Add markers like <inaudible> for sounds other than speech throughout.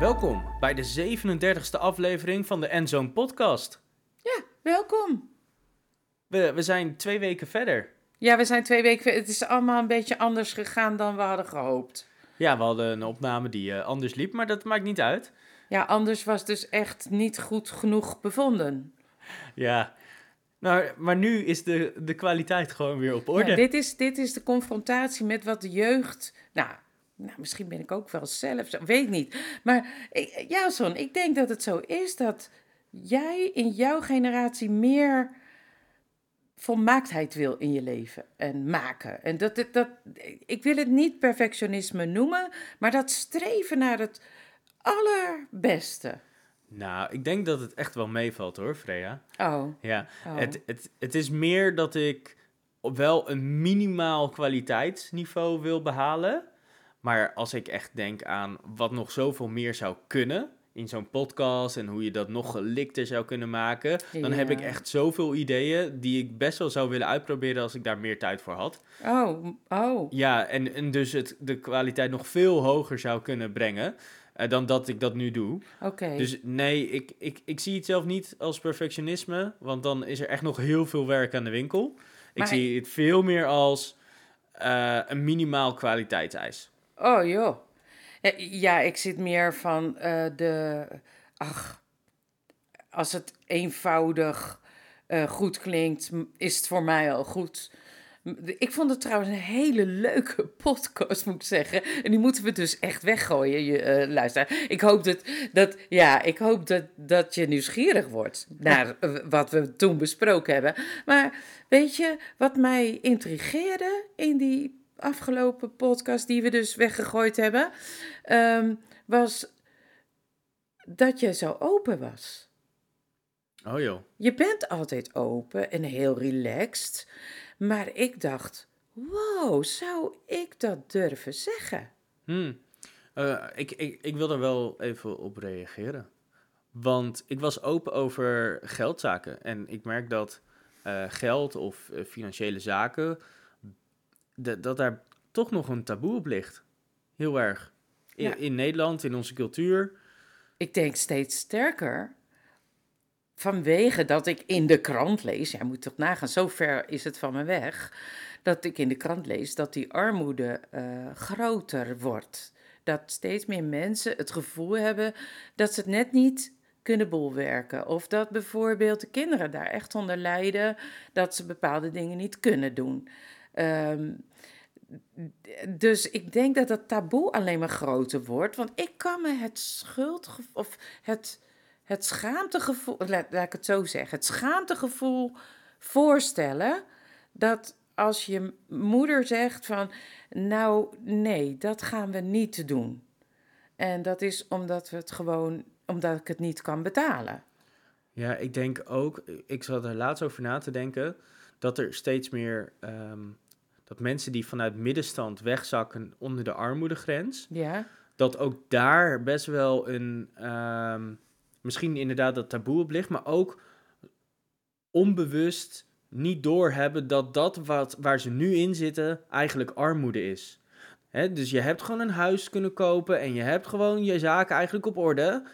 Welkom bij de 37e aflevering van de Endzone podcast. Ja, welkom. We, we zijn twee weken verder. Ja, we zijn twee weken. ver- Het is allemaal een beetje anders gegaan dan we hadden gehoopt. Ja, we hadden een opname die eh, anders liep, maar dat maakt niet uit. Ja, anders was dus echt niet goed genoeg bevonden. Ja, nou, maar nu is de, de kwaliteit gewoon weer op orde. Dit, is, dit is de confrontatie met wat de jeugd. Nou, nou misschien ben ik ook wel zelf weet niet. Maar ja, Son, ik denk dat het zo is dat jij in jouw generatie meer volmaaktheid wil in je leven en maken. En dat, dat, ik wil het niet perfectionisme noemen, maar dat streven naar het allerbeste. Nou, ik denk dat het echt wel meevalt hoor, Freya. Oh, Ja, oh. het, het, het is meer dat ik wel een minimaal kwaliteitsniveau wil behalen. Maar als ik echt denk aan wat nog zoveel meer zou kunnen in zo'n podcast en hoe je dat nog gelikter zou kunnen maken, dan heb ik echt zoveel ideeën die ik best wel zou willen uitproberen als ik daar meer tijd voor had. oh, oh. Ja, en, en dus het, de kwaliteit nog veel hoger zou kunnen brengen eh, dan dat ik dat nu doe. Oké. Dus nee, ik, ik, ik zie het zelf niet als perfectionisme, want dan is er echt nog heel veel werk aan de winkel. Ik zie het veel meer als eh, een minimaal kwaliteitseis. Oh joh. Ja, ik zit meer van eh, de. Ach, als het eenvoudig goed klinkt, is het voor mij al goed. Ik vond het trouwens een hele leuke <laughs> podcast, moet ik zeggen. En die moeten we dus echt weggooien, je eh luisteraar. Ik hoop dat, dat, ja, ik hoop dat, dat je nieuwsgierig wordt naar eh, wat we toen besproken hebben. Maar weet je wat mij intrigeerde in die afgelopen podcast die we dus weggegooid hebben, ehm, was dat je zo open was. Oh joh. Je bent altijd open en heel relaxed, maar ik dacht, wow, zou ik dat durven zeggen? Hmm. Eh, ik, ik, ik wil er wel even op reageren. Want ik was open over geldzaken. En ik merk dat eh, geld of eh, financiële zaken, dat, dat daar toch nog een taboe op ligt. Heel erg. In, Ja. in Nederland, in onze cultuur. Ik denk steeds sterker. Vanwege dat ik in de krant lees, jij moet toch nagaan, zo ver is het van me weg, dat ik in de krant lees dat die armoede eh, groter wordt. Dat steeds meer mensen het gevoel hebben dat ze het net niet kunnen bolwerken. Of dat bijvoorbeeld de kinderen daar echt onder lijden dat ze bepaalde dingen niet kunnen doen. Ehm, dus ik denk dat dat taboe alleen maar groter wordt. Want ik kan me het schuldgevoel, of het, het schaamtegevoel, laat, laat ik het zo zeggen, het schaamtegevoel voorstellen dat als je moeder zegt van, nou nee, dat gaan we niet doen. En dat is omdat we het gewoon, omdat ik het niet kan betalen. Ja, ik denk ook, ik zat er laatst over na te denken, dat er steeds meer, ehm, dat mensen die vanuit middenstand wegzakken onder de armoedegrens, Ja, dat ook daar best wel een, ehm, misschien inderdaad dat taboe op ligt, maar ook onbewust niet doorhebben dat dat wat, waar ze nu in zitten eigenlijk armoede is. Hè, dus je hebt gewoon een huis kunnen kopen en je hebt gewoon je zaken eigenlijk op orde.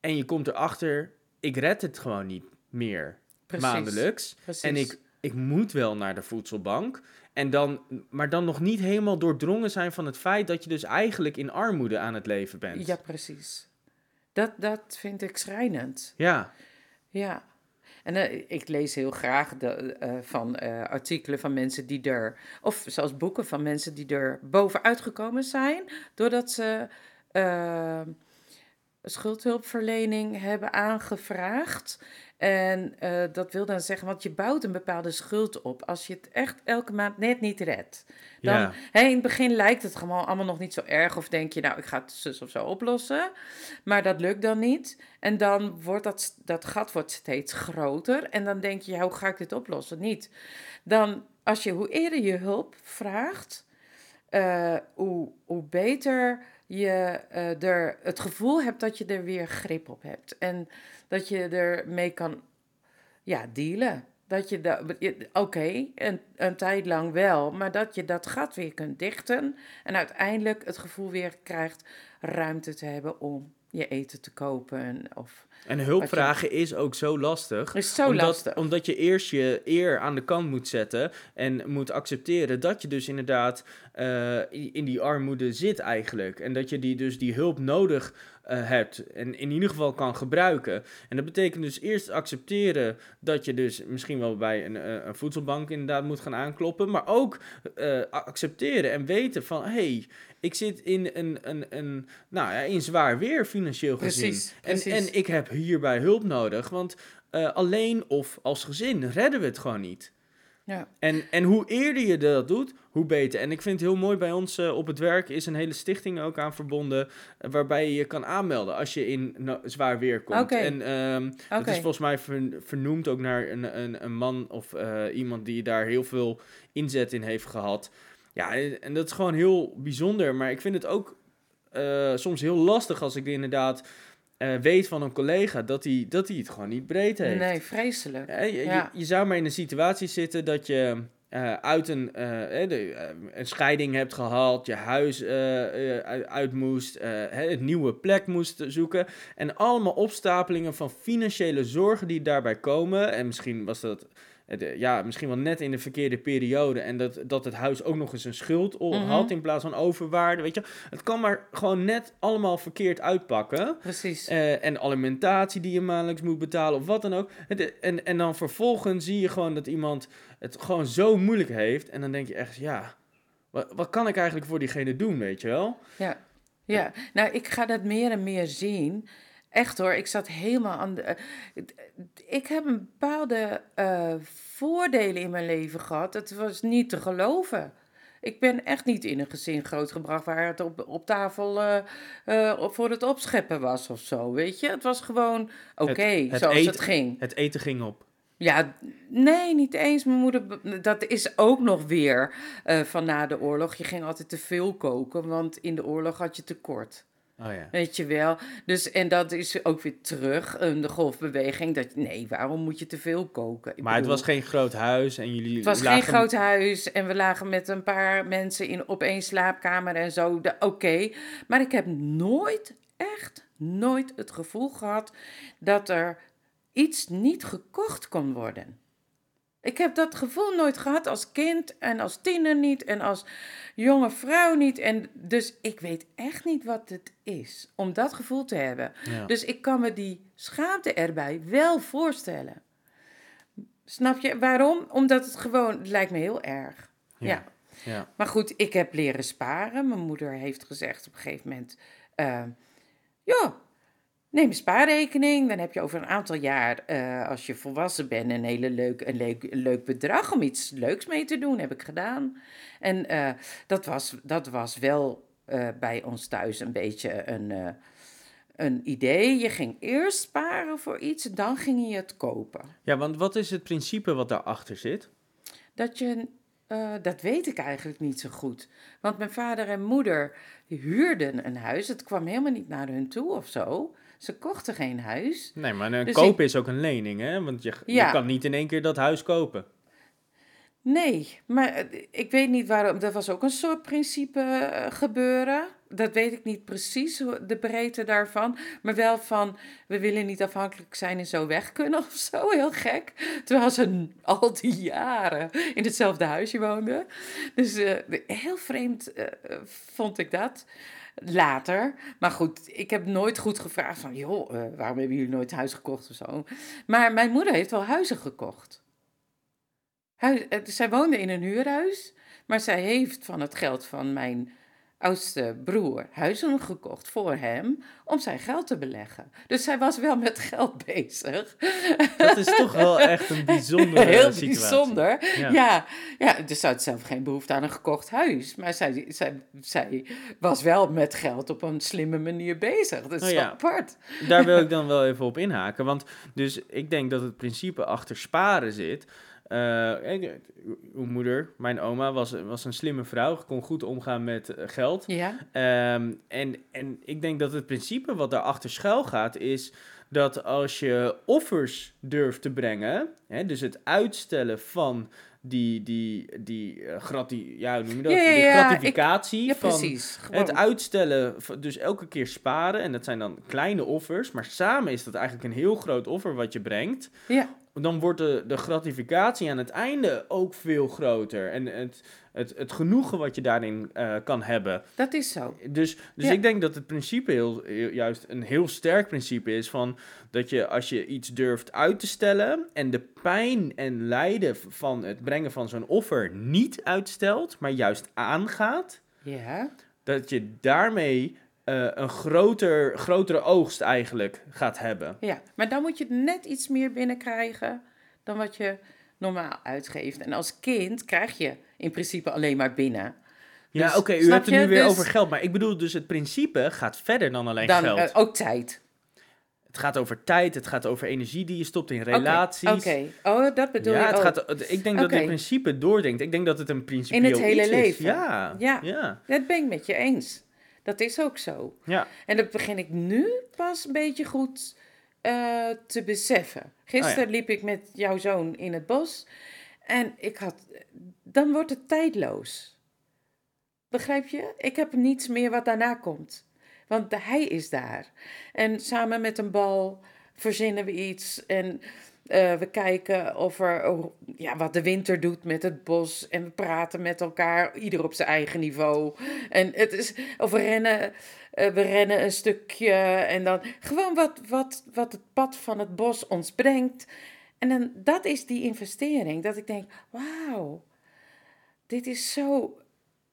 En je komt erachter, ik red het gewoon niet meer precies. maandelijks. Precies. En ik, ik moet wel naar de voedselbank. En dan, maar dan nog niet helemaal doordrongen zijn van het feit dat je dus eigenlijk in armoede aan het leven bent. Ja, precies. Dat, dat vind ik schrijnend. Ja, Ja. En eh, ik lees heel graag de, eh, van eh, artikelen van mensen die er, of zelfs boeken van mensen die er bovenuit gekomen zijn, doordat ze schuldhulpverlening hebben aangevraagd. En eh, dat wil dan zeggen, want je bouwt een bepaalde schuld op als je het echt elke maand net niet redt. Dan, Ja. in het begin lijkt het gewoon allemaal nog niet zo erg. Of denk je, nou, ik ga het zus of zo oplossen. Maar dat lukt dan niet. En dan wordt dat, dat gat wordt steeds groter. En dan denk je, ja, hoe ga ik dit oplossen? Niet. Dan, als je, hoe eerder je hulp vraagt, eh, hoe, hoe beter je eh, er het gevoel hebt dat je er weer grip op hebt. En dat je ermee kan ja, dealen. Dat je dat, oké, een, een tijd lang wel, maar dat je dat gat weer kunt dichten en uiteindelijk het gevoel weer krijgt ruimte te hebben om je eten te kopen. Of en hulp vragen is ook zo lastig. Is zo omdat, lastig. Omdat je eerst je eer aan de kant moet zetten en moet accepteren dat je dus inderdaad uh, in die armoede zit eigenlijk. En dat je die, dus die hulp nodig uh, hebt en in ieder geval kan gebruiken. En dat betekent dus eerst accepteren dat je dus misschien wel bij een, uh, een voedselbank inderdaad moet gaan aankloppen, maar ook uh, accepteren en weten van hé, hey, ik zit in een, een, een, nou ja, in zwaar weer financieel gezien. Precies, precies. En, en ik heb hierbij hulp nodig, want alleen of als gezin redden we het gewoon niet. Ja. En, en hoe eerder je dat doet, hoe beter. En ik vind het heel mooi bij ons uh, op het werk is een hele stichting ook aan verbonden. Uh, waarbij je je kan aanmelden als je in no zwaar weer komt. Okay. En um, okay. dat is volgens mij ver vernoemd ook naar een, een, een man of uh, iemand die daar heel veel inzet in heeft gehad. Ja, en dat is gewoon heel bijzonder. Maar ik vind het ook soms heel lastig als ik inderdaad uh, weet van een collega dat hij, dat hij het gewoon niet breed heeft. Nee, vreselijk. Je, ja. je, je, zou maar in een situatie zitten dat je uh, uit een, de, een scheiding hebt gehad, je huis uit moest, een nieuwe plek moest zoeken. En allemaal opstapelingen van financiële zorgen die daarbij komen. En misschien was dat ja, misschien wel net in de verkeerde periode. En dat, dat het huis ook nog eens een schuld mm -hmm. had in plaats van overwaarde. Weet je, het kan maar gewoon net allemaal verkeerd uitpakken. Precies. Uh, en alimentatie die je maandelijks moet betalen of wat dan ook. En, en dan vervolgens zie je gewoon dat iemand het gewoon zo moeilijk heeft. En dan denk je echt, ja, wat, wat kan ik eigenlijk voor diegene doen, weet je wel? Ja, ja. nou ik ga dat meer en meer zien. Echt hoor, ik zat helemaal aan de. Uh, ik heb een bepaalde uh, voordelen in mijn leven gehad. Het was niet te geloven. Ik ben echt niet in een gezin grootgebracht waar het op, op tafel uh, voor het opscheppen was of zo. Weet je, het was gewoon oké, okay, zoals eten, het ging. Het eten ging op. Ja, nee, niet eens. Mijn moeder, dat is ook nog weer van na de oorlog. Je ging altijd te veel koken, want in de oorlog had je tekort. Oh ja. Weet je wel. Dus, en dat is ook weer terug, uh, de golfbeweging. Dat, nee, waarom moet je te veel koken? Ik maar bedoel, het was geen groot huis en jullie Het was lagen... geen groot huis en we lagen met een paar mensen in, op één slaapkamer en zo. Oké, okay. maar ik heb nooit, echt nooit het gevoel gehad dat er iets niet gekocht kon worden. Ik heb dat gevoel nooit gehad als kind en als tiener niet en als jonge vrouw niet. En dus ik weet echt niet wat het is om dat gevoel te hebben. Ja. Dus ik kan me die schaamte erbij wel voorstellen. Snap je waarom? Omdat het gewoon, het lijkt me heel erg. Ja. ja. ja. Maar goed, ik heb leren sparen. Mijn moeder heeft gezegd op een gegeven moment: uh, ja, Neem een spaarrekening, dan heb je over een aantal jaar, uh, als je volwassen bent, een hele leuk, een leuk, een leuk bedrag om iets leuks mee te doen. Heb ik gedaan. En uh, dat, was, dat was wel uh, bij ons thuis een beetje een, een idee. Je ging eerst sparen voor iets, dan ging je het kopen. Ja, want wat is het principe wat daarachter zit? Dat je uh, dat weet ik eigenlijk niet zo goed. Want mijn vader en moeder huurden een huis. Het kwam helemaal niet naar hun toe of zo. Ze kochten geen huis. Nee, maar een dus koop ik... is ook een lening, hè? Want je, ja. je kan niet in één keer dat huis kopen. Nee, maar ik weet niet waarom. Dat was ook een soort principe uh, gebeuren. Dat weet ik niet precies, de breedte daarvan. Maar wel van, we willen niet afhankelijk zijn en zo weg kunnen of zo. Heel gek. Terwijl ze al die jaren in hetzelfde huisje woonden. Dus uh, heel vreemd uh, vond ik dat. Later. Maar goed, ik heb nooit goed gevraagd van, joh, waarom hebben jullie nooit huis gekocht of zo. Maar mijn moeder heeft wel huizen gekocht. Huis, zij woonde in een huurhuis, maar zij heeft van het geld van mijn oudste broer huizen gekocht voor hem om zijn geld te beleggen. Dus zij was wel met geld <laughs> bezig. Dat is toch wel echt een bijzondere <laughs> Heel situatie. bijzonder. Ja. ja, ja, dus ze had zelf geen behoefte aan een gekocht huis. Maar zij, zij, zij was wel met geld op een slimme manier bezig. Dat is oh ja. apart. Daar wil ik <laughs> dan wel even op inhaken. Want dus ik denk dat het principe achter sparen zit... Uh, uw moeder, mijn oma, was, was een slimme vrouw, kon goed omgaan met uh, geld. Ja. Um, en, en ik denk dat het principe wat daarachter schuil gaat, is dat als je offers durft te brengen, hè, dus het uitstellen van die, die, die uh, grati ja, hoe noem je dat? Ja, ja, De ja, gratificatie Ja, van het uitstellen, dus elke keer sparen, en dat zijn dan kleine offers, maar samen is dat eigenlijk een heel groot offer wat je brengt. Dan wordt de, de gratificatie aan het einde ook veel groter. En het, het, het genoegen wat je daarin eh, kan hebben. dat is zo. Dus, dus Ja. ik denk dat het principe heel, heel- juist een heel sterk principe is van dat je als je iets durft uit te stellen en de pijn en lijden van het brengen van zo'n offer niet uitstelt, maar juist aangaat, Ja, dat je daarmee eh, een groter, grotere oogst eigenlijk gaat hebben. ja. Maar dan moet je net iets meer binnenkrijgen dan wat je normaal uitgeeft. En als kind krijg je in principe alleen maar binnen. Ja, Dus, oké, u hebt het nu weer Dus- over geld, maar ik bedoel dus het principe gaat verder dan alleen Dan geld. eh, ook tijd. het gaat over tijd, het gaat over energie die je stopt in relaties. Oké, oh, dat bedoel ja, je het ook. gaat, ik denk dat dit principe doordenkt. Ik denk dat het een principieel In het hele is. leven. Ja, Ja. ja, Dat ben ik met je eens. Dat is ook zo. ja. En dat begin ik nu pas een beetje goed eh, te beseffen. Gisteren Oh liep ik met jouw zoon in het bos en ik had. Dan wordt het tijdloos. Begrijp je? Ik heb niets meer wat daarna komt. Want hij is daar. En samen met een bal verzinnen we iets. En eh, we kijken of er, ja, wat de winter doet met het bos. En we praten met elkaar, ieder op zijn eigen niveau. En het is, of we rennen, eh, we rennen een stukje. En dan gewoon wat, wat, wat het pad van het bos ons brengt. En dan, dat is die investering. Dat ik denk, wauw, dit is zo...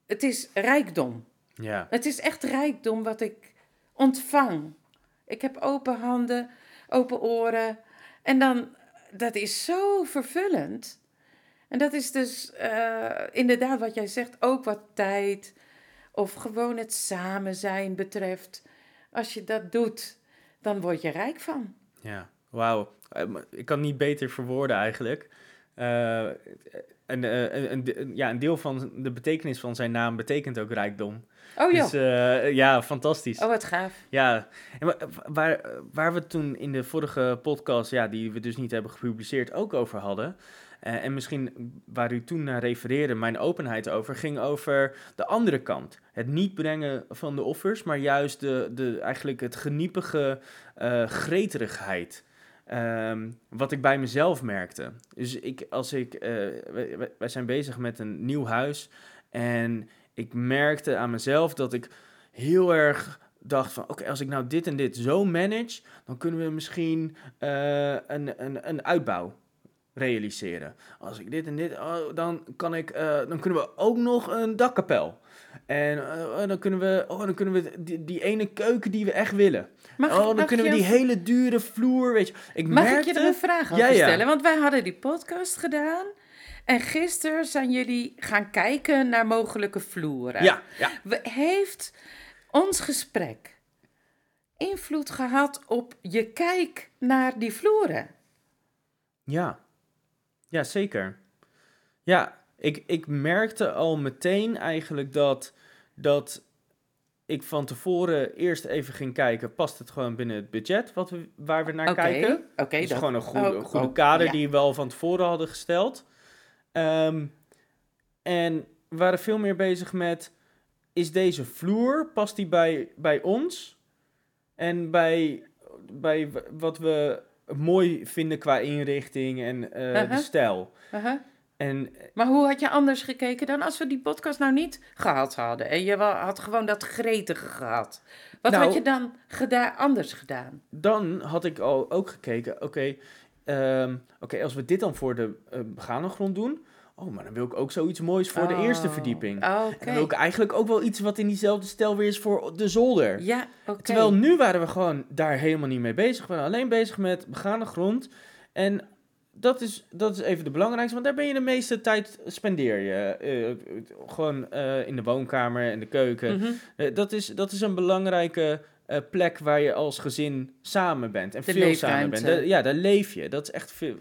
Het is rijkdom. ja. Het is echt rijkdom wat ik ontvang. Ik heb open handen, open oren. En dan, dat is zo vervullend. En dat is dus eh, inderdaad wat jij zegt, ook wat tijd of gewoon het samen zijn betreft. Als je dat doet, dan word je rijk van. Ja, wauw. Eh, Ik kan niet beter verwoorden eigenlijk. Eh, en, eh, een, ja, een deel van de betekenis van zijn naam betekent ook rijkdom. Oh joh, Dus eh, ja, fantastisch. oh wat gaaf. Ja, en wa- waar, waar we toen in de vorige podcast, ja, die we dus niet hebben gepubliceerd, ook over hadden. eh, en misschien waar u toen naar refereerde, mijn openheid over, ging over de andere kant. Het niet brengen van de offers, maar juist de, de, eigenlijk het geniepige greterigheid. Ehm, wat ik bij mezelf merkte. Dus ik, als ik, wij, wij- wij zijn bezig met een nieuw huis. En ik merkte aan mezelf dat ik heel erg dacht van... Oké, als ik nou dit en dit zo manage... dan kunnen we misschien eh, een, een, een uitbouw realiseren. Als ik dit en dit... oh, dan, kan ik, eh, dan kunnen we ook nog een dakkapel. En eh, dan kunnen we, oh, dan kunnen we die, die ene keuken die we echt willen. Mag, oh, dan mag kunnen we die hele dure vloer, weet je. Ik Mag merkte, ik je er een vraag over Ja, ja. stellen? Want wij hadden die podcast gedaan. En gisteren zijn jullie gaan kijken naar mogelijke vloeren. Ja, ja. We- Heeft ons gesprek invloed gehad op je kijk naar die vloeren? Ja, ja zeker. Ja, ik, ik merkte al meteen eigenlijk dat, dat ik van tevoren eerst even ging kijken, past het gewoon binnen het budget wat we, waar we naar kijken? oké. dus dat- gewoon een goede, goede kader ja. die we al van tevoren hadden gesteld. Ehm, en we waren veel meer bezig met, is deze vloer, past die bij, bij ons? En bij, bij wat we mooi vinden qua inrichting en eh, Uh-huh. de stijl. Aha. En Maar hoe had je anders gekeken dan als we die podcast nou niet gehad hadden? En je had gewoon dat gretige gehad. Wat Nou- had je dan geda- anders gedaan? dan had ik al ook gekeken, oké, ehm, oké, als we dit dan voor de eh, begane grond doen, oh, maar dan wil ik ook zoiets moois voor de eerste Oh, verdieping. Oké. En dan wil ik eigenlijk ook wel iets wat in diezelfde stijl weer is voor de zolder. Ja, oké. Terwijl nu waren we gewoon daar helemaal niet mee bezig. We waren alleen bezig met begane grond. En dat is, dat is even de belangrijkste, want daar ben je de meeste tijd spendeer je. eh, gewoon eh, in de woonkamer en de keuken. Mhm. Eh, dat, is, dat is een belangrijke plek waar je als gezin samen bent. En De veel samen bent. ja, daar leef je. Dat is echt veel,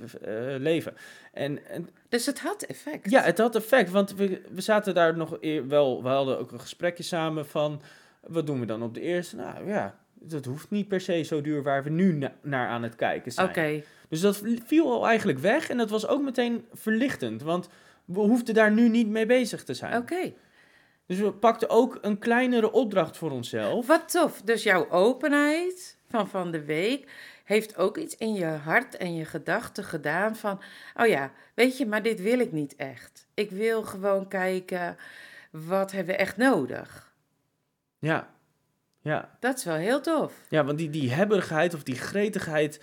leven. En, en Dus het had effect. ja, het had effect, want we, we zaten daar nog eer- wel, we hadden ook een gesprekje samen van, wat doen we dan op de eerste? Nou ja, dat hoeft niet per se zo duur waar we nu na- naar aan het kijken zijn. Oké. Dus dat viel al eigenlijk weg en dat was ook meteen verlichtend, want we hoefden daar nu niet mee bezig te zijn. Oké. Dus we pakten ook een kleinere opdracht voor onszelf. Wat tof. Dus jouw openheid van van de week heeft ook iets in je hart en je gedachten gedaan van, oh ja, weet je, maar dit wil ik niet echt. Ik wil gewoon kijken, wat hebben we echt nodig? Ja, ja. Dat is wel heel tof. ja want die, die hebberigheid of die gretigheid,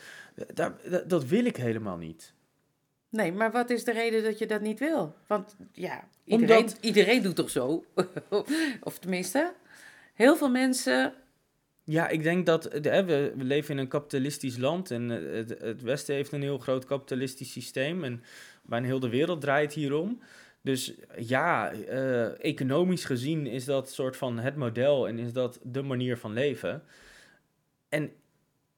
daar, dat, dat wil ik helemaal niet. Nee, maar wat is de reden dat je dat niet wil? Want ja, iedereen, Omdat- iedereen doet toch zo? <laughs> of tenminste, heel veel mensen. Ja, ik denk dat de, hè, we, we leven in een kapitalistisch land en eh, het, het Westen heeft een heel groot kapitalistisch systeem en bijna heel de wereld draait hierom. Dus ja, eh, economisch gezien is dat soort van het model en is dat de manier van leven. En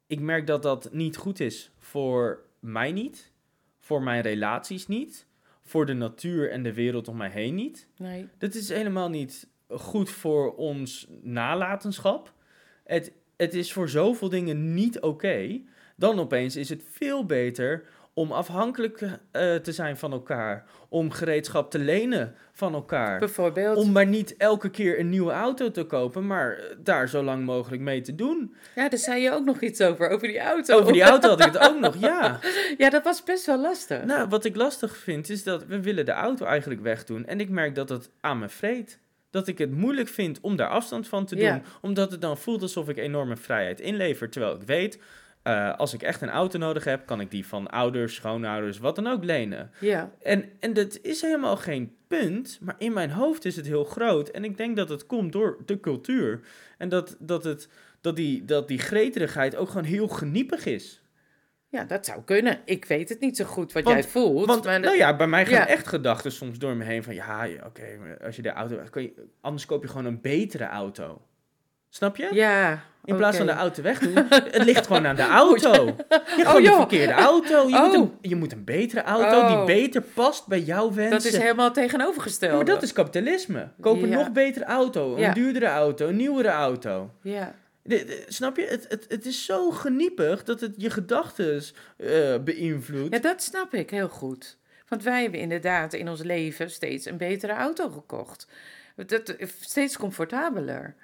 ik merk dat dat niet goed is voor mij niet, voor mijn relaties niet, voor de natuur en de wereld om mij heen niet. Nee. Dat is helemaal niet goed voor ons nalatenschap. Het, het is voor zoveel dingen niet oké. Dan opeens is het veel beter om afhankelijk eh, te zijn van elkaar. Om gereedschap te lenen van elkaar. Bijvoorbeeld. Om maar niet elke keer een nieuwe auto te kopen, maar eh, daar zo lang mogelijk mee te doen. Ja, daar zei je ook nog iets over, over die auto. Over die auto had ik het ook nog, ja. <laughs> Ja, dat was best wel lastig. Nou, wat ik lastig vind is dat we willen de auto eigenlijk wegdoen. En ik merk dat het aan me vreet. Dat ik het moeilijk vind om daar afstand van te doen. Ja. Omdat het dan voelt alsof ik enorme vrijheid inlever. Terwijl ik weet, eh, als ik echt een auto nodig heb, kan ik die van ouders, schoonouders, wat dan ook lenen. Ja, En, en dat is helemaal geen punt, maar in mijn hoofd is het heel groot. En ik denk dat het komt door de cultuur. En dat, dat, het, dat, die, dat die greterigheid ook gewoon heel geniepig is. ja, dat zou kunnen. Ik weet het niet zo goed wat Want- jij voelt. Want maar nou ja, bij mij gaan ja. echt gedachten soms door me heen van ja, oké, als je de auto, kan je, anders koop je gewoon een betere auto. Snap je? ja, In plaats van de auto wegdoen, <laughs> het ligt gewoon aan de auto. Je hebt de joh. verkeerde auto. Je, moet Oh. een, je moet een betere auto Oh. die beter past bij jouw wensen. Dat is helemaal tegenovergesteld. Ja, maar dat is kapitalisme. Koop een Ja. nog betere auto, een Ja. duurdere auto, een nieuwere auto. Ja, De- de- snap je? Het, het, het is zo geniepig dat het je gedachten eh beïnvloedt. ja, dat snap ik heel goed. Want wij hebben inderdaad in ons leven steeds een betere auto gekocht. Dat, steeds comfortabeler.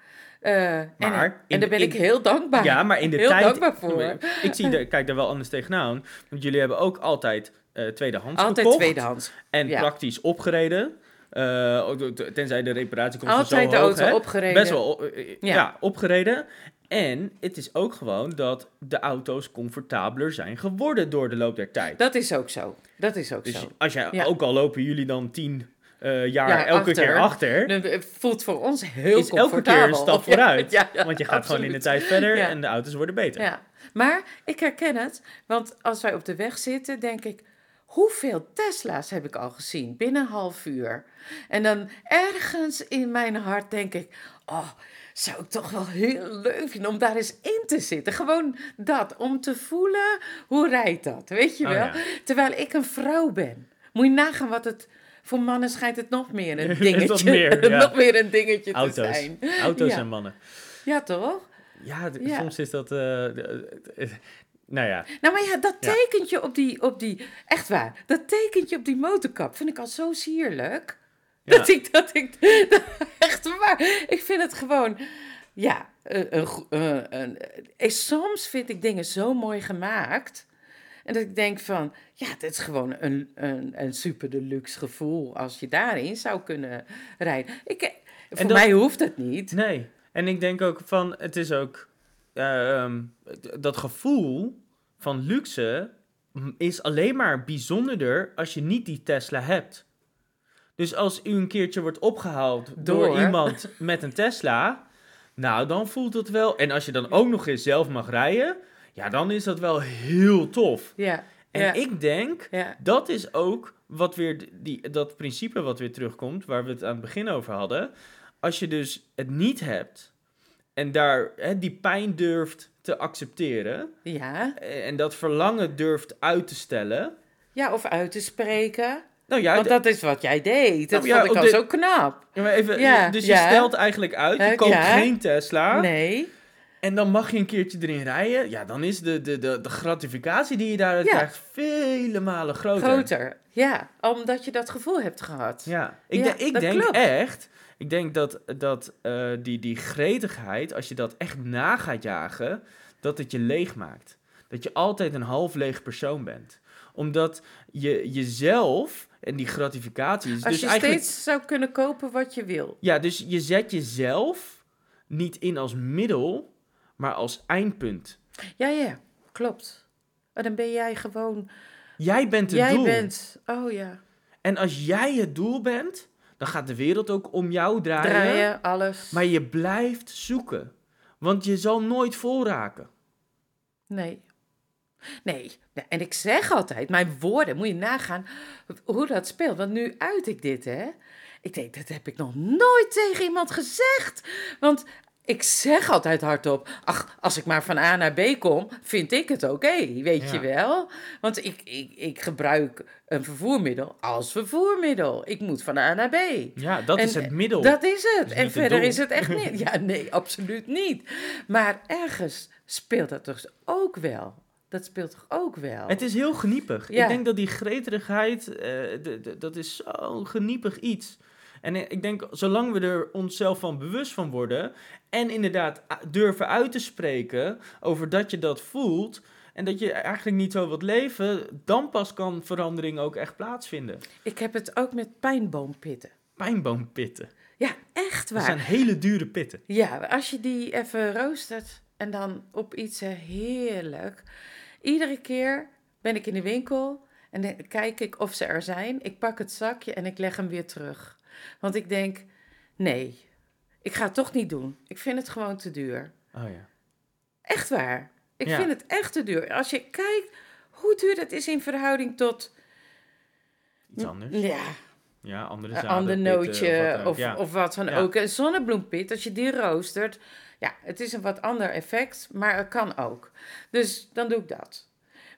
Eh, en, en, daar ben ik heel dankbaar. Ja, maar in de heel tijd. dankbaar voor. Ik zie de, kijk daar wel anders tegenaan. Want jullie hebben ook altijd uh, tweedehands altijd gekocht. tweedehands. En praktisch opgereden. Uh, tenzij de reparatie komt Altijd zo de auto opgereden. Best wel ja. opgereden. En het is ook gewoon dat de auto's comfortabeler zijn geworden door de loop der tijd. Dat is ook zo. Dat is ook dus zo. Als jij. Ook al lopen jullie dan 10, eh, jaar, ja, elke achter. keer achter. Het eh, voelt voor ons heel is comfortabel. elke keer een stap <laughs> vooruit. Want je gaat gewoon in de tijd verder en de auto's worden beter. Maar ik herken het, want als wij op de weg zitten, denk ik... Hoeveel Tesla's heb ik al gezien binnen een half uur? En dan ergens in mijn hart denk ik... Oh, zou ik toch wel heel leuk vinden om daar eens in te zitten. Gewoon dat, om te voelen hoe rijdt dat, weet je oh wel? Terwijl ik een vrouw ben. Moet je nagaan wat het voor mannen schijnt het nog meer een <laughs> dingetje, Nog meer, <laughs> ja. nog meer een dingetje te zijn. Auto's Ja. en mannen. Ja, toch? Ja, soms is dat... eh, eh, nou ja, Nou, maar ja, dat tekentje op die, op die, echt waar, dat tekentje op die motorkap vind ik al zo sierlijk. Dat ik, dat ik, <laughs> echt waar, ik vind het gewoon, ja, een, een, eh, een, soms vind ik dingen zo mooi gemaakt. En dat ik denk van, ja, dit is gewoon een, een, een super deluxe gevoel als je daarin zou kunnen rijden. Ik, eh, voor dat- mij hoeft het niet. Nee, en ik denk ook van, het is ook ehm, d- dat gevoel van luxe is alleen maar bijzonderder als je niet die Tesla hebt. Dus als u een keertje wordt opgehaald door, Door. iemand met een Tesla, nou dan voelt het wel. En als je dan ook nog eens zelf mag rijden, ja, dan is dat wel heel tof. Ja, En ja, ik denk ja, dat is ook wat weer die, dat principe wat weer terugkomt, waar we het aan het begin over hadden. Als je dus het niet hebt en daar hè, die pijn durft te accepteren ja. eh, en dat verlangen durft uit te stellen. Ja, of uit te spreken. Nou ja, Want dat is wat jij deed. Dat Nou ja, vond ik al zo knap. ja, maar even, Ja, dus je stelt eigenlijk uit, je koopt geen Tesla Nee. En dan mag je een keertje erin rijden. Ja, dan is de, de, de, de gratificatie die je daaruit Ja. krijgt vele malen groter. Groter. Ja, omdat je dat gevoel hebt gehad. Ja, ik, Ja, denk- ik dat denk klopt. echt, ik denk dat, dat eh, die, die gretigheid, als je dat echt na gaat jagen, dat het je leeg maakt. Dat je altijd een half leeg persoon bent. Omdat je jezelf en die gratificatie Als dus je eigenlijk... steeds zou kunnen kopen wat je wil. Ja, dus je zet jezelf niet in als middel, maar als eindpunt. Ja, ja, klopt. Maar dan ben jij gewoon... Jij bent het jij doel. bent... Oh ja. En als jij het doel bent, dan gaat de wereld ook om jou draaien. Draaien, alles. Maar je blijft zoeken. Want je zal nooit vol raken. Nee. Nee. En ik zeg altijd, mijn woorden, moet je nagaan hoe dat speelt. Want nu uit ik dit, hè. Ik denk, dat heb ik nog nooit tegen iemand gezegd. Want ik zeg altijd hardop, ach, als ik maar van A naar B kom, vind ik het oké, weet Ja. je wel. Want ik, ik, ik gebruik een vervoermiddel als vervoermiddel. Ik moet van A naar B. Ja, dat En, is het middel. Dat is het. is en het verder is het echt <laughs> niet. Ja, nee, absoluut niet. Maar ergens speelt dat toch ook wel. Dat speelt toch ook wel. Het is heel geniepig. Ja. Ik denk dat die gretigheid, eh, dat is zo'n geniepig iets. En ik denk, zolang we er onszelf van bewust van worden... en inderdaad durven uit te spreken over dat je dat voelt... en dat je eigenlijk niet zo wilt leven... dan pas kan verandering ook echt plaatsvinden. Ik heb het ook met pijnboompitten. Pijnboompitten. Ja, echt Dat waar. zijn hele dure pitten. Ja, als je die even roostert en dan op iets heerlijk. Iedere keer ben ik in de winkel en dan kijk ik of ze er zijn. Ik pak het zakje en ik leg hem weer terug. Want ik denk, nee, ik ga het toch niet doen. Ik vind het gewoon te duur. Oh ja. Echt waar. Ik Ja. vind het echt te duur. Als je kijkt hoe duur het is in verhouding tot Iets anders. ja, Ja, andere een zaden, ander pitten, nootje wat of, Ja. of wat dan Ja. ook. Een zonnebloempit, als je die roostert, ja, het is een wat ander effect, maar het kan ook. Dus dan doe ik dat.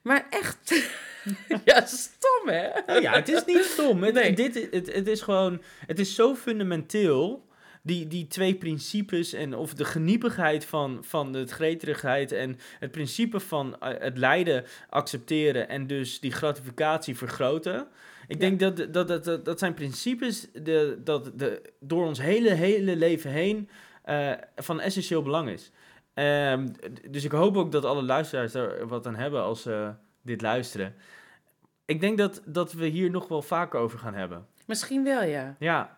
Maar echt, <laughs> ja, stom hè? Nou ja, het is niet stom. Het, Nee. dit, het, het is gewoon, het is zo fundamenteel. Die, die twee principes en of de geniepigheid van, van de gretigheid en het principe van eh, het lijden accepteren en dus die gratificatie vergroten. Ik denk dat, dat, dat, dat, dat zijn principes de, dat de, door ons hele, hele leven heen eh, van essentieel belang is. Ehm, dus ik hoop ook dat alle luisteraars er wat aan hebben als ze dit luisteren. Ik denk dat, dat we hier nog wel vaker over gaan hebben. Misschien wel, ja. Ja,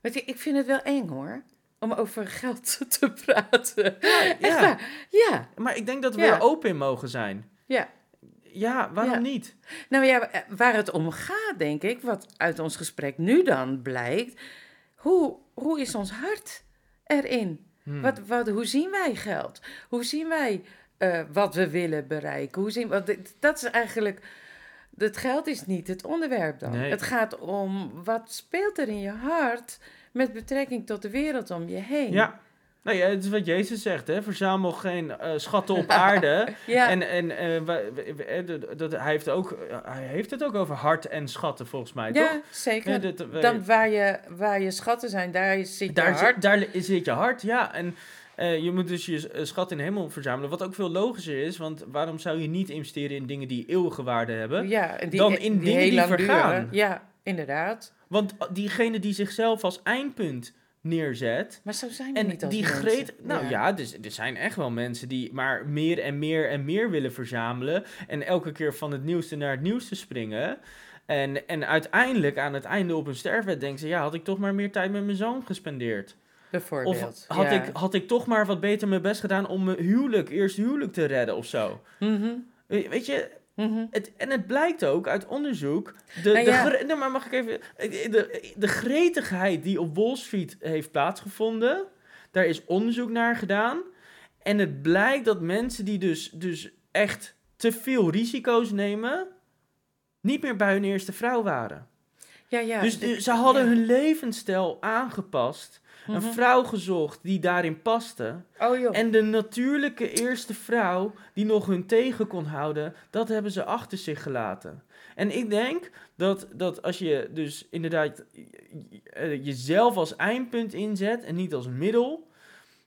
Weet je, ik vind het wel eng hoor, om over geld <laughs> te praten. Echt ja. waar. Ja, maar ik denk dat we Ja. er open in mogen zijn. ja. Ja, waarom Ja. niet? Nou ja, waar het om gaat, denk ik, wat uit ons gesprek nu dan blijkt, hoe, hoe is ons hart erin? Hmm. Wat, wat, hoe zien wij geld? Hoe zien wij eh, wat we willen bereiken? Hoe zien, want dit- dat is eigenlijk, het geld is niet het onderwerp dan. Nee. Het gaat om wat speelt er in je hart met betrekking tot de wereld om je heen. Ja. Nou ja, het is wat Jezus zegt, hè. Verzamel geen eh, schatten op aarde. <laughs> ja. En, en eh, dat, hij, heeft ook, hij heeft het ook over hart en schatten, volgens mij, ja, toch? zeker. Ja, wij- dan waar je, waar je schatten zijn, daar zit je daar, hart. zit, daar zit je hart, ja. En je moet dus je schat in de hemel verzamelen. Wat ook veel logischer is, want waarom zou je niet investeren in dingen die eeuwige waarde hebben? Ja, die, dan in dingen die vergaan. duren. Ja, inderdaad. Want diegene die zichzelf als eindpunt neerzet. Maar zo zijn we En niet als die mensen. greet. Nou ja, dus, er zijn echt wel mensen die maar meer en meer en meer willen verzamelen. En elke keer van het nieuwste naar het nieuwste springen. En, en uiteindelijk, aan het einde op hun sterfbed, denken ze: ja, had ik toch maar meer tijd met mijn zoon gespendeerd. Bijvoorbeeld. Of had, ja. ik, had ik toch maar wat beter mijn best gedaan om mijn huwelijk, eerst huwelijk te redden of zo. Mhm, We- Weet je, mhm. het, en het blijkt ook uit onderzoek. De, Nou de, ja. nee, maar mag ik even. De, de gretigheid die op Wall Street heeft plaatsgevonden. Daar is onderzoek naar gedaan. En het blijkt dat mensen die dus, dus echt te veel risico's nemen. niet meer bij hun eerste vrouw waren. Ja, ja. dus de- ze hadden ja. hun levensstijl aangepast. Een Mhm. vrouw gezocht die daarin paste. Oh joh. En de natuurlijke eerste vrouw die nog hun tegen kon houden, dat hebben ze achter zich gelaten. En ik denk dat, dat als je dus inderdaad eh, jezelf als eindpunt inzet en niet als middel,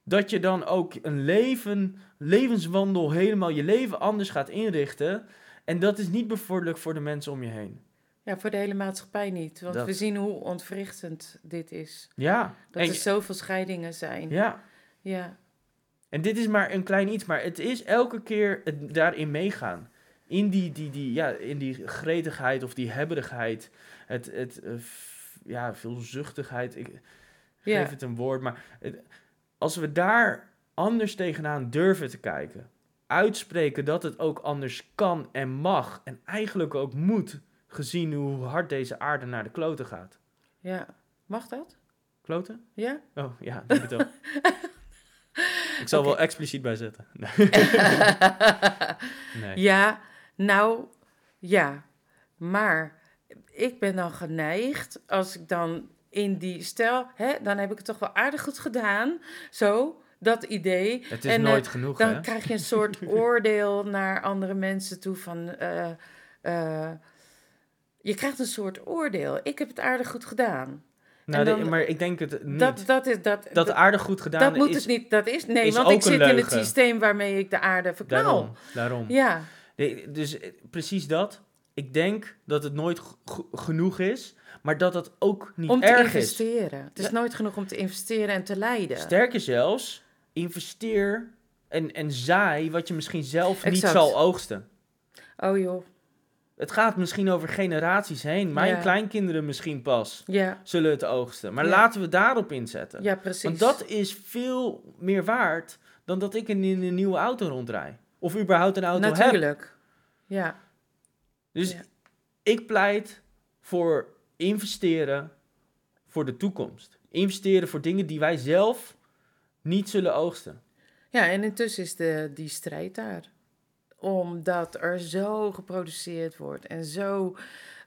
dat je dan ook een leven, levenswandel helemaal je leven anders gaat inrichten. En dat is niet bevorderlijk voor de mensen om je heen. Ja, voor de hele maatschappij niet. Want Dat- we zien hoe ontwrichtend dit is. Ja, Dat en, er zoveel scheidingen zijn. ja. ja. En dit is maar een klein iets, maar het is elke keer het daarin meegaan. In die, die, die, ja, in die gretigheid of die hebberigheid. Het, het eh, f- ja, veelzuchtigheid. Ik Ja. geef het een woord. Maar het- als we daar anders tegenaan durven te kijken. Uitspreken dat het ook anders kan en mag. En eigenlijk ook moet. Gezien hoe hard deze aarde naar de kloten gaat. ja. Mag dat? Kloten? Ja? Oh ja, denk het wel. <laughs> Ik zal wel expliciet bijzetten. <laughs> Nee. nee. Ja, nou, ja. Maar ik ben dan geneigd, als ik dan in die stel, hè, dan heb ik het toch wel aardig goed gedaan. Zo, dat idee. Het is En, eh, nooit genoeg, Dan hè? krijg je een soort <laughs> oordeel naar andere mensen toe van... eh, eh, je krijgt een soort oordeel. Ik heb het aardig goed gedaan. Nou, de- maar ik denk het niet. Dat, Dat, dat is... Dat, aardig goed gedaan dat moet is het niet. Dat is, nee, is want ik zit in het systeem waarmee ik de aarde verknal. daarom. daarom. Ja, Nee, dus eh, precies dat. Ik denk dat het nooit genoeg is, maar dat het ook niet om te erg is. investeren. Het is Ja. nooit genoeg om te investeren en te leiden. Sterker zelfs, investeer en, en zaai wat je misschien zelf niet zal oogsten. Oh joh, Het gaat misschien over generaties heen. Mijn Ja. kleinkinderen misschien pas ja, zullen het oogsten. Maar Ja. laten we daarop inzetten. ja precies. Want dat is veel meer waard dan dat ik in een nieuwe auto rondrij. Of überhaupt een auto heb. Natuurlijk. Ja, Dus ik pleit voor investeren voor de toekomst. Investeren voor dingen die wij zelf niet zullen oogsten. ja en intussen is de, die strijd daar. Omdat er zo geproduceerd wordt en zo...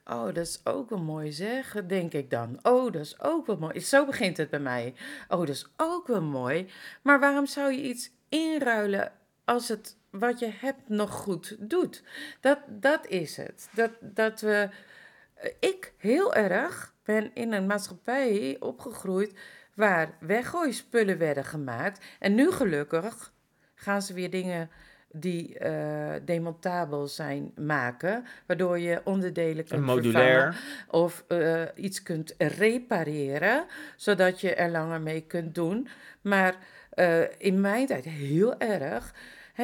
Oh, dat is ook wel mooi zeg, denk ik dan. Oh, dat is ook wel mooi. Zo begint het bij mij. Oh, dat is ook wel mooi. Maar waarom zou je iets inruilen als het wat je hebt nog goed doet? Dat, dat is het. Dat, dat we... Ik heel erg ben in een maatschappij opgegroeid waar weggooispullen werden gemaakt. En nu gelukkig gaan ze weer dingen die eh, demontabel zijn maken, waardoor je onderdelen En kunt vervangen modulair. of eh, iets kunt repareren, zodat je er langer mee kunt doen. Maar eh, in mijn tijd heel erg.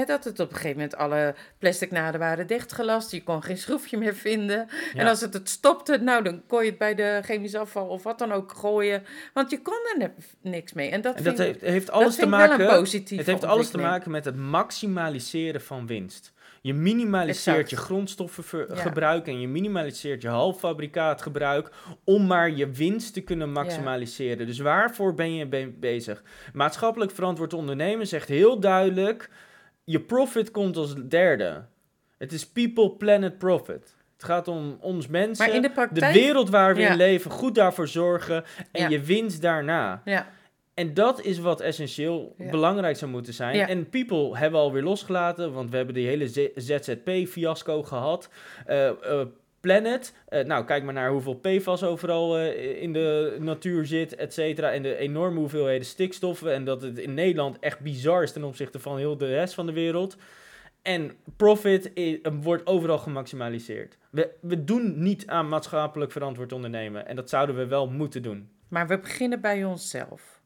Dat het op een gegeven moment alle plastic naden waren dichtgelast. Je kon geen schroefje meer vinden. En als het het stopte, nou dan kon je het bij de chemisch afval of wat dan ook gooien. Want je kon er niks mee. En dat, En dat vind, heeft, heeft dat alles te maken. Het heeft alles te maken met het maximaliseren van winst. Je minimaliseert Exact. je grondstoffengebruik Ja. en je minimaliseert je halffabrikaatgebruik om maar je winst te kunnen maximaliseren. Dus waarvoor ben je be- bezig? Maatschappelijk verantwoord ondernemen zegt heel duidelijk: je profit komt als derde. Het is people, planet, profit. Het gaat om ons mensen, Maar in de de praktijk... wereld waar we Ja. in leven, goed daarvoor zorgen en Ja. je winst daarna. Ja, En dat is wat essentieel belangrijk zou moeten zijn. Ja. En People hebben we alweer losgelaten, want we hebben die hele ZZP-fiasco gehad. Eh, eh, Planet, eh, nou kijk maar naar hoeveel PFAS overal eh, in de natuur zit, et cetera. En de enorme hoeveelheden stikstoffen. En dat het in Nederland echt bizar is ten opzichte van heel de rest van de wereld. En profit i- eh, wordt overal gemaximaliseerd. We, we doen niet aan maatschappelijk verantwoord ondernemen. En dat zouden we wel moeten doen. maar we beginnen bij onszelf.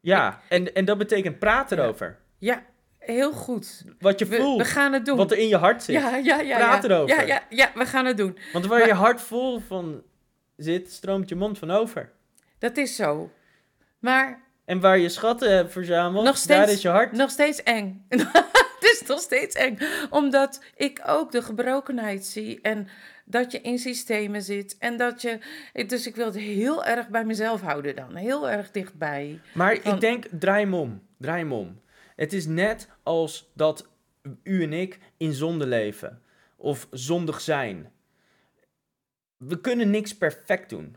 Ja, en, en dat betekent praten Ja. erover. Ja, heel goed. Wat je We, voelt, we gaan het doen. wat er in je hart zit. ja, ja, ja, Praat ja. erover. Ja, ja, ja, we gaan het doen. Want waar Maar- je hart vol van zit, stroomt je mond van over. Dat is zo. Maar En waar je schatten hebt verzameld, Nog steeds- daar is je hart. nog steeds eng. <laughs> Het is nog steeds eng. Omdat ik ook de gebrokenheid zie. En dat je in systemen zit. En dat je. Dus ik wil het heel erg bij mezelf houden dan. Heel erg dichtbij. Maar Van- ik denk, draai hem om. Draai hem om. Het is net als dat u en ik in zonde leven. Of zondig zijn. We kunnen niks perfect doen.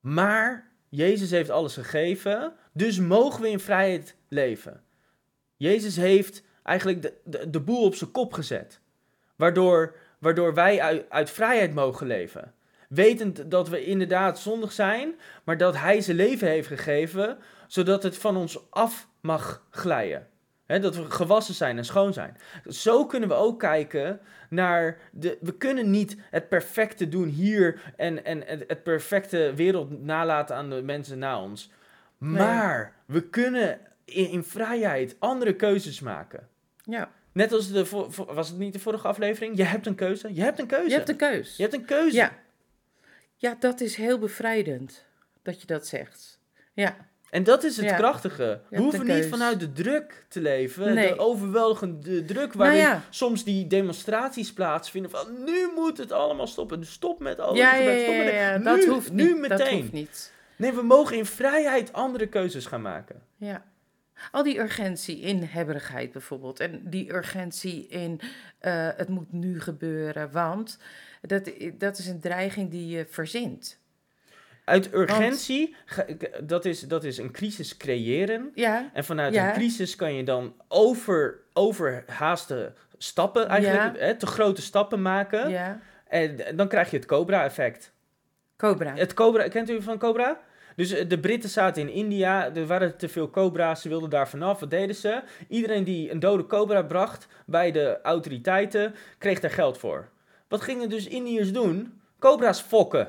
Maar Jezus heeft alles gegeven. Dus mogen we in vrijheid leven. Jezus heeft eigenlijk de, de, boel op zijn kop gezet. Waardoor, waardoor wij uit, uit vrijheid mogen leven. Wetend dat we inderdaad zondig zijn, maar dat Hij zijn leven heeft gegeven, zodat het van ons af mag glijden. Dat we gewassen zijn en schoon zijn. Zo kunnen we ook kijken naar de. We kunnen niet het perfecte doen hier en, en het, perfecte wereld nalaten aan de mensen na ons. Maar we kunnen in, in vrijheid andere keuzes maken. Ja, Net als de. Was het niet de vorige aflevering? Je hebt een keuze. Je hebt een keuze. je hebt een keus. Je hebt een keuze. Ja. ja, dat is heel bevrijdend dat je dat zegt. Ja, En dat is het Ja. krachtige. We hoeven niet vanuit de druk te leven. Nee. De overweldigende druk waarin Nou ja. soms die demonstraties plaatsvinden van nu moet het allemaal stoppen. Dus Stop met al ja, ja, het. dat nu, hoeft nu niet. meteen. Dat hoeft niet. Nee, we mogen in vrijheid andere keuzes gaan maken. Ja. Al die urgentie in hebberigheid bijvoorbeeld. En die urgentie in eh, het moet nu gebeuren. Want dat, dat is een dreiging die je verzint. Uit urgentie, dat is, dat is een crisis creëren. Ja, En vanuit Ja. een crisis kan je dan over, overhaaste stappen, eigenlijk hè, te grote stappen maken. ja. En dan krijg je het Cobra-effect. Cobra. Het Cobra, kent u van Cobra? Dus eh, de Britten zaten in India, er waren te veel cobra's, ze wilden daar vanaf. Wat deden ze? Iedereen die een dode cobra bracht bij de autoriteiten, kreeg daar geld voor. Wat gingen dus Indiërs doen? Cobra's fokken.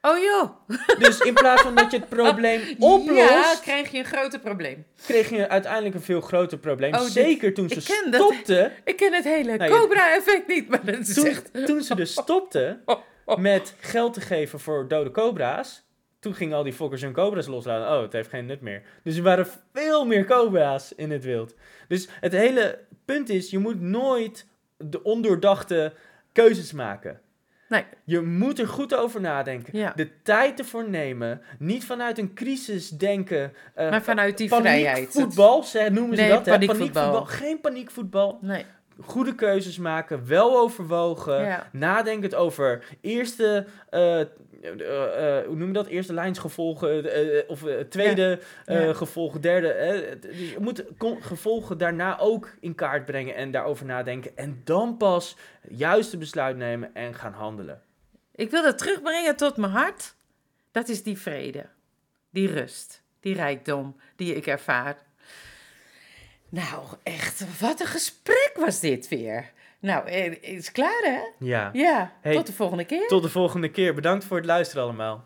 Oh joh. Dus in plaats van dat je het <laughs> probleem Ja, oplost, krijg je een groter probleem. kreeg je uiteindelijk een veel groter probleem. Oh, dit- Zeker toen ze dat. stopten. Ik ken het hele Nou, Cobra-effect niet, maar dat is Toen, echt... toen ze dus stopten <laughs> oh. met geld te geven voor dode cobra's. Toen gingen al die fokkers hun cobra's loslaten. Oh, het heeft geen nut meer. Dus er waren veel meer cobra's in het wild. Dus het hele punt is, je moet nooit de ondoordachte keuzes maken. Nee, Je moet er goed over nadenken. Ja. De tijd ervoor nemen. Niet vanuit een crisis denken. eh, maar vanuit die vrijheid. Ze noemen ze Nee, dat. paniekvoetbal. Geen paniekvoetbal Nee, goede keuzes maken, wel overwogen, Ja. nadenkend over eerste, eh, hoe noem je dat, eerste lijnsgevolgen, eh, of eh, tweede eh, Ja. gevolgen, derde. eh, het- je moet gevolgen daarna ook in kaart brengen en daarover nadenken en dan pas het juiste besluit nemen en gaan handelen. ik wil dat terugbrengen tot mijn hart. Dat is die vrede, die rust, die rijkdom die ik ervaar. Nou, echt, wat een gesprek was dit weer. Nou, eh, het is klaar hè? Ja. Ja, Hey, tot de volgende keer. Tot de volgende keer. Bedankt voor het luisteren allemaal.